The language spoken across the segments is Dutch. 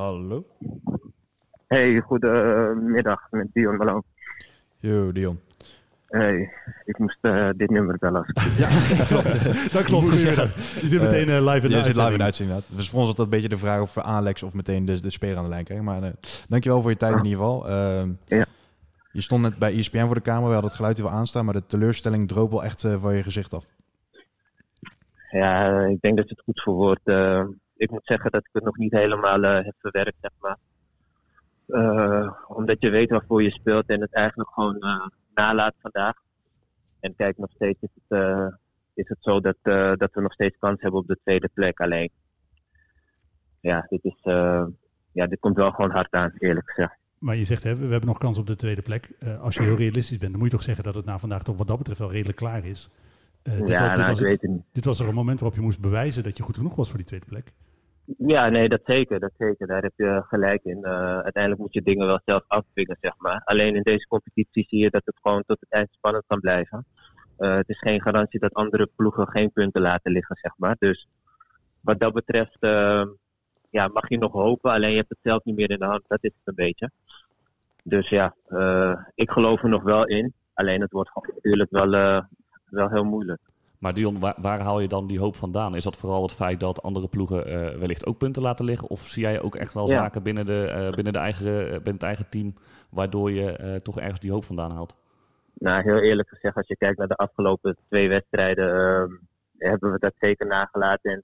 Hallo. Hey, goedemiddag met Dion Malone. Yo, Dion. Hey, ik moest uh, dit nummer bellen. ja, dat klopt. Goedemiddag. Je zit meteen uh, live in de Je zit live in de uitzending. Dus voor ons dat een beetje de vraag of we Alex of meteen de, de speler aan de lijn krijgen. Maar uh, dankjewel voor je tijd in ieder geval. Ehm, ja. Je stond net bij ESPN voor de camera. We hadden het geluid even aanstaan, maar de teleurstelling droop wel echt van je gezicht af. Ja, ik denk dat je het goed verwoordt. Ik moet zeggen dat ik het nog niet helemaal heb verwerkt, zeg maar. omdat je weet waarvoor je speelt en het eigenlijk gewoon nalaat vandaag. En kijk, nog steeds is het, uh, is het zo dat, uh, dat we nog steeds kans hebben op de tweede plek. Alleen, ja, dit, is, uh, ja, dit komt wel gewoon hard aan, eerlijk gezegd. Maar je zegt, hè, we hebben nog kans op de tweede plek. als je heel realistisch bent, dan moet je toch zeggen dat het na vandaag toch wat dat betreft wel redelijk klaar is. dit ja, was, dit, nou, was ik weet het niet. dit was er een moment waarop je moest bewijzen dat je goed genoeg was voor die tweede plek. Ja, nee, dat zeker, dat zeker. Daar heb je gelijk in. Uh, uiteindelijk moet je dingen wel zelf afdwingen, zeg maar. Alleen in deze competitie zie je dat het gewoon tot het eind spannend kan blijven. Uh, het is geen garantie dat andere ploegen geen punten laten liggen, zeg maar. Dus wat dat betreft uh, ja, mag je nog hopen, alleen je hebt het zelf niet meer in de hand. Dat is het een beetje. Dus ja, ik geloof er nog wel in. Alleen het wordt natuurlijk wel, wel heel moeilijk. Maar Dion, waar, waar, haal je dan die hoop vandaan? Is dat vooral het feit dat andere ploegen uh, wellicht ook punten laten liggen? Of zie jij ook echt wel zaken binnen, de, uh, binnen, de eigen, uh, binnen het eigen team waardoor je toch ergens die hoop vandaan haalt? Nou, heel eerlijk gezegd, als je kijkt naar de afgelopen twee wedstrijden, ehm, hebben we dat zeker nagelaten. En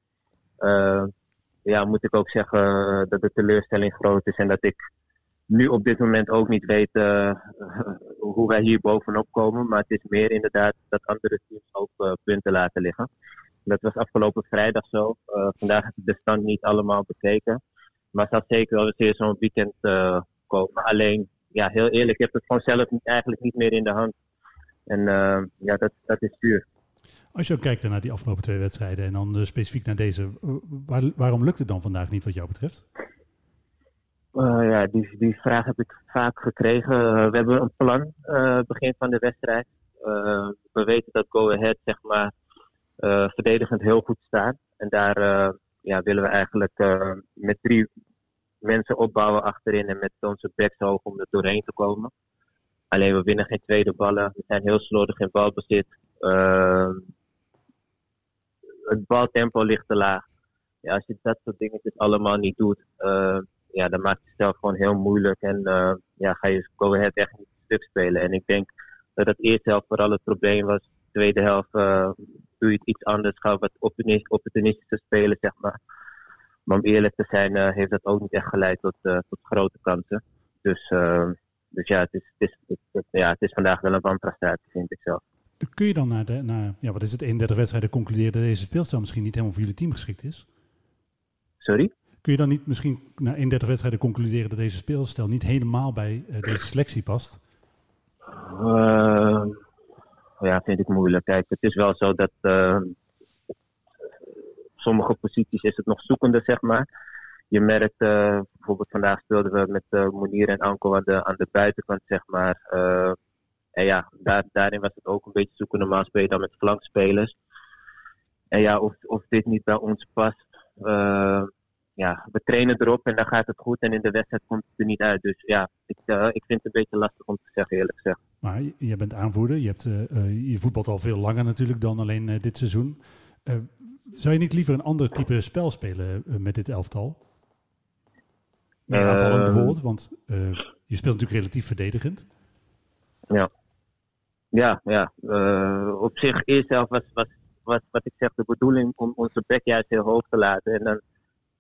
ehm, ja, moet ik ook zeggen dat de teleurstelling groot is en dat ik nu op dit moment ook niet weten hoe wij hier bovenop komen. Maar het is meer inderdaad dat andere teams ook uh, punten laten liggen. Dat was afgelopen vrijdag zo. Uh, vandaag heb ik de stand niet allemaal bekeken. Maar het zal zeker wel weer zo'n weekend komen. Alleen, ja, heel eerlijk, je hebt het gewoon zelf eigenlijk niet meer in de hand. En ja, dat, dat is duur. Als je ook kijkt naar die afgelopen twee wedstrijden en dan specifiek naar deze, waar, waarom lukt het dan vandaag niet wat jou betreft? Uh, ja, die, die vraag heb ik vaak gekregen. Uh, we hebben een plan uh, begin van de wedstrijd. we weten dat Go Ahead zeg maar, verdedigend heel goed staat. En daar ja, willen we eigenlijk met drie mensen opbouwen achterin en met onze backs hoog om er doorheen te komen. Alleen we winnen geen tweede ballen. We zijn heel slordig in balbezit. het baltempo ligt te laag. Ja, als je dat soort dingetjes allemaal niet doet, ja, dan maakt het zelf gewoon heel moeilijk. En uh, ja, ga je Go Ahead echt niet stuk spelen. En ik denk dat het eerste helft vooral het probleem was. De tweede helft uh, doe je het iets anders. Ga wat opportunistische spelen, zeg maar. Maar om eerlijk te zijn, uh, heeft dat ook niet echt geleid tot, tot grote kansen. Dus, dus ja, het is, het, is, het, ja, het is vandaag wel een wanprestatie, vind ik zelf. Kun je dan naar, de, naar ja, wat is het, 31 wedstrijden concluderen dat deze speelstijl misschien niet helemaal voor jullie team geschikt is? Sorry? Kun je dan niet misschien na 31 wedstrijden concluderen dat deze speelstijl niet helemaal bij uh, deze selectie past? Uh, ja, vind ik moeilijk. Kijk, het is wel zo dat uh, sommige posities is het nog zoekende, zeg maar. Je merkt, bijvoorbeeld vandaag speelden we met Monier en Anko aan de, buitenkant, zeg maar. en ja, daar, daarin was het ook een beetje zoeken. Normaal speel je dan met flankspelers. En ja, of, of dit niet bij ons past ja, we trainen erop en dan gaat het goed. En in de wedstrijd komt het er niet uit. Dus ja, ik, uh, ik vind het een beetje lastig om te zeggen, eerlijk gezegd. Maar je bent aanvoerder. Je, hebt, uh, je voetbalt al veel langer natuurlijk dan alleen uh, dit seizoen. zou je niet liever een ander type spel spelen met dit elftal? Meer aanvallend bijvoorbeeld, want je speelt natuurlijk relatief verdedigend. Ja, ja, ja. op zich, eerst zelf was, was, was wat ik zeg de bedoeling om onze bek juist heel hoog te laten. En dan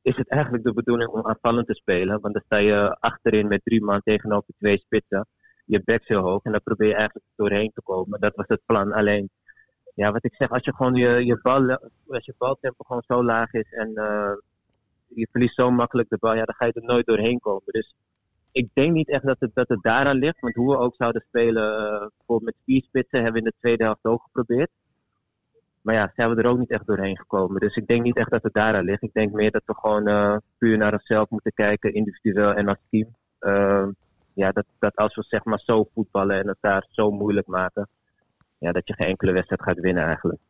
is het eigenlijk de bedoeling om aanvallend te spelen. Want dan sta je achterin met drie man tegenover twee spitsen. Je backs heel hoog en dan probeer je eigenlijk doorheen te komen. Dat was het plan. Alleen, ja, wat ik zeg, als je gewoon je, je bal, als je baltempo gewoon zo laag is en uh, je verliest zo makkelijk de bal, ja, dan ga je er nooit doorheen komen. Dus ik denk niet echt dat het, dat het daaraan ligt. Want hoe we ook zouden spelen, uh, bijvoorbeeld met vier spitsen, hebben we in de tweede helft ook geprobeerd. Maar ja, zijn we er ook niet echt doorheen gekomen. Dus ik denk niet echt dat het daaraan ligt. Ik denk meer dat we gewoon uh, puur naar onszelf moeten kijken, individueel en als team. Uh, ja, dat, dat als we zeg maar zo voetballen en het daar zo moeilijk maken, ja, dat je geen enkele wedstrijd gaat winnen eigenlijk.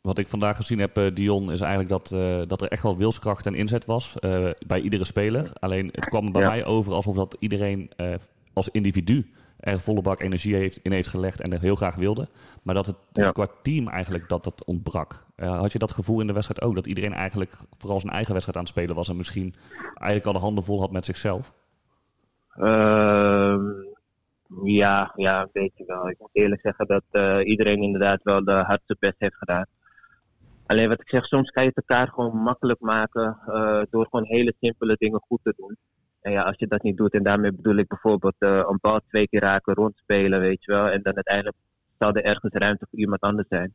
wat ik vandaag gezien heb, uh, Dion, is eigenlijk dat, uh, dat er echt wel wilskracht en inzet was bij iedere speler. Alleen het kwam bij ja. mij over alsof dat iedereen als individu er volle bak energie heeft, in heeft gelegd en er heel graag wilde. Maar dat het ja. qua team eigenlijk dat dat ontbrak. had je dat gevoel in de wedstrijd ook? Dat iedereen eigenlijk vooral zijn eigen wedstrijd aan het spelen was en misschien eigenlijk al de handen vol had met zichzelf? Ehm, ja, ja, een beetje wel. Ik moet eerlijk zeggen dat iedereen inderdaad wel de hardste best heeft gedaan. Alleen wat ik zeg, soms kan je het elkaar gewoon makkelijk maken uh, door gewoon hele simpele dingen goed te doen. En ja, als je dat niet doet, en daarmee bedoel ik bijvoorbeeld uh, een bal twee keer raken, rondspelen, weet je wel. En dan uiteindelijk zal er ergens ruimte voor iemand anders zijn.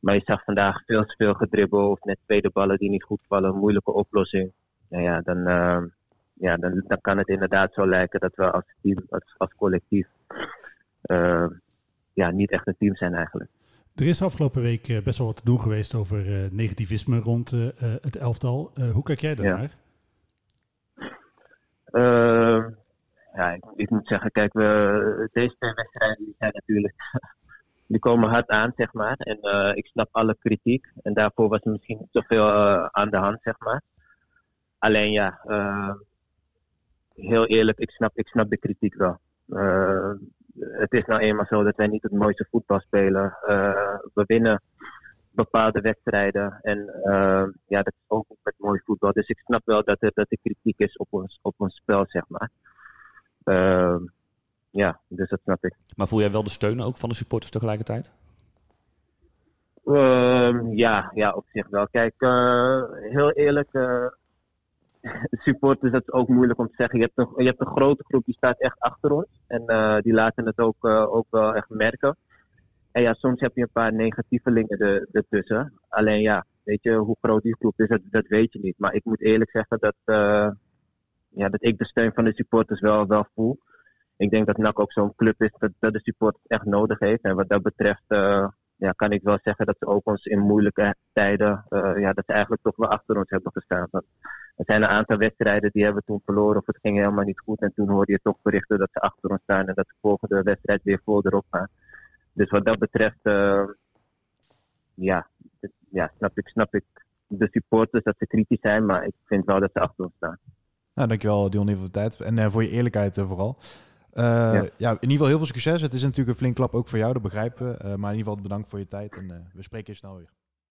Maar je zag vandaag veel te veel gedribbel of net tweede ballen die niet goed vallen, moeilijke oplossing. En ja, dan, uh, ja dan, dan kan het inderdaad zo lijken dat we als team, als, als collectief, ja, niet echt een team zijn eigenlijk. Er is afgelopen week eh, best wel wat te doen geweest over negativisme rond het elftal. hoe kijk jij daarnaar? Ja, ja ik, moet zeggen, kijk, we, deze wedstrijden zijn natuurlijk, die komen hard aan, zeg maar. En ik snap alle kritiek. En daarvoor was er misschien niet zoveel aan de hand, zeg maar. Alleen ja, heel eerlijk, ik snap, ik snap de kritiek wel het is nou eenmaal zo dat wij niet het mooiste voetbal spelen. We winnen bepaalde wedstrijden. En ja, dat is ook met mooi Dus ik snap wel dat er, dat er kritiek is op ons, op ons spel, zeg maar. Uh, ja, dus dat snap ik. Maar voel jij wel de steun ook van de supporters tegelijkertijd? Ehm, ja, ja, op zich wel. Kijk, heel eerlijk, supporters, dat is ook moeilijk om te zeggen. Je hebt een, je hebt een grote groep die staat echt achter ons. En uh, die laten het ook, ook wel echt merken. En ja, soms heb je een paar negatievelingen er, ertussen. Alleen ja, weet je, hoe groot die groep is, dat, weet je niet. Maar ik moet eerlijk zeggen dat, uh, ja, dat ik de steun van de supporters wel, wel voel. Ik denk dat NAC ook zo'n club is dat, dat de supporters echt nodig heeft. En wat dat betreft ja, kan ik wel zeggen dat ze ook ons in moeilijke tijden, ja, dat ze eigenlijk toch wel achter ons hebben gestaan. Er zijn een aantal wedstrijden die hebben we toen verloren of het ging helemaal niet goed. En toen hoorde je toch berichten dat ze achter ons staan en dat de volgende wedstrijd weer vol erop gaan. Dus wat dat betreft, ja, ja snap, ik, snap ik de supporters dat ze kritisch zijn, maar ik vind wel dat ze achter ons staan. Nou, dankjewel Dion voor de tijd en uh, voor je eerlijkheid uh, vooral. Ja. ja. in ieder geval heel veel succes. Het is natuurlijk een flink klap ook voor jou, dat begrijpen we. maar in ieder geval bedankt voor je tijd en we spreken je snel weer.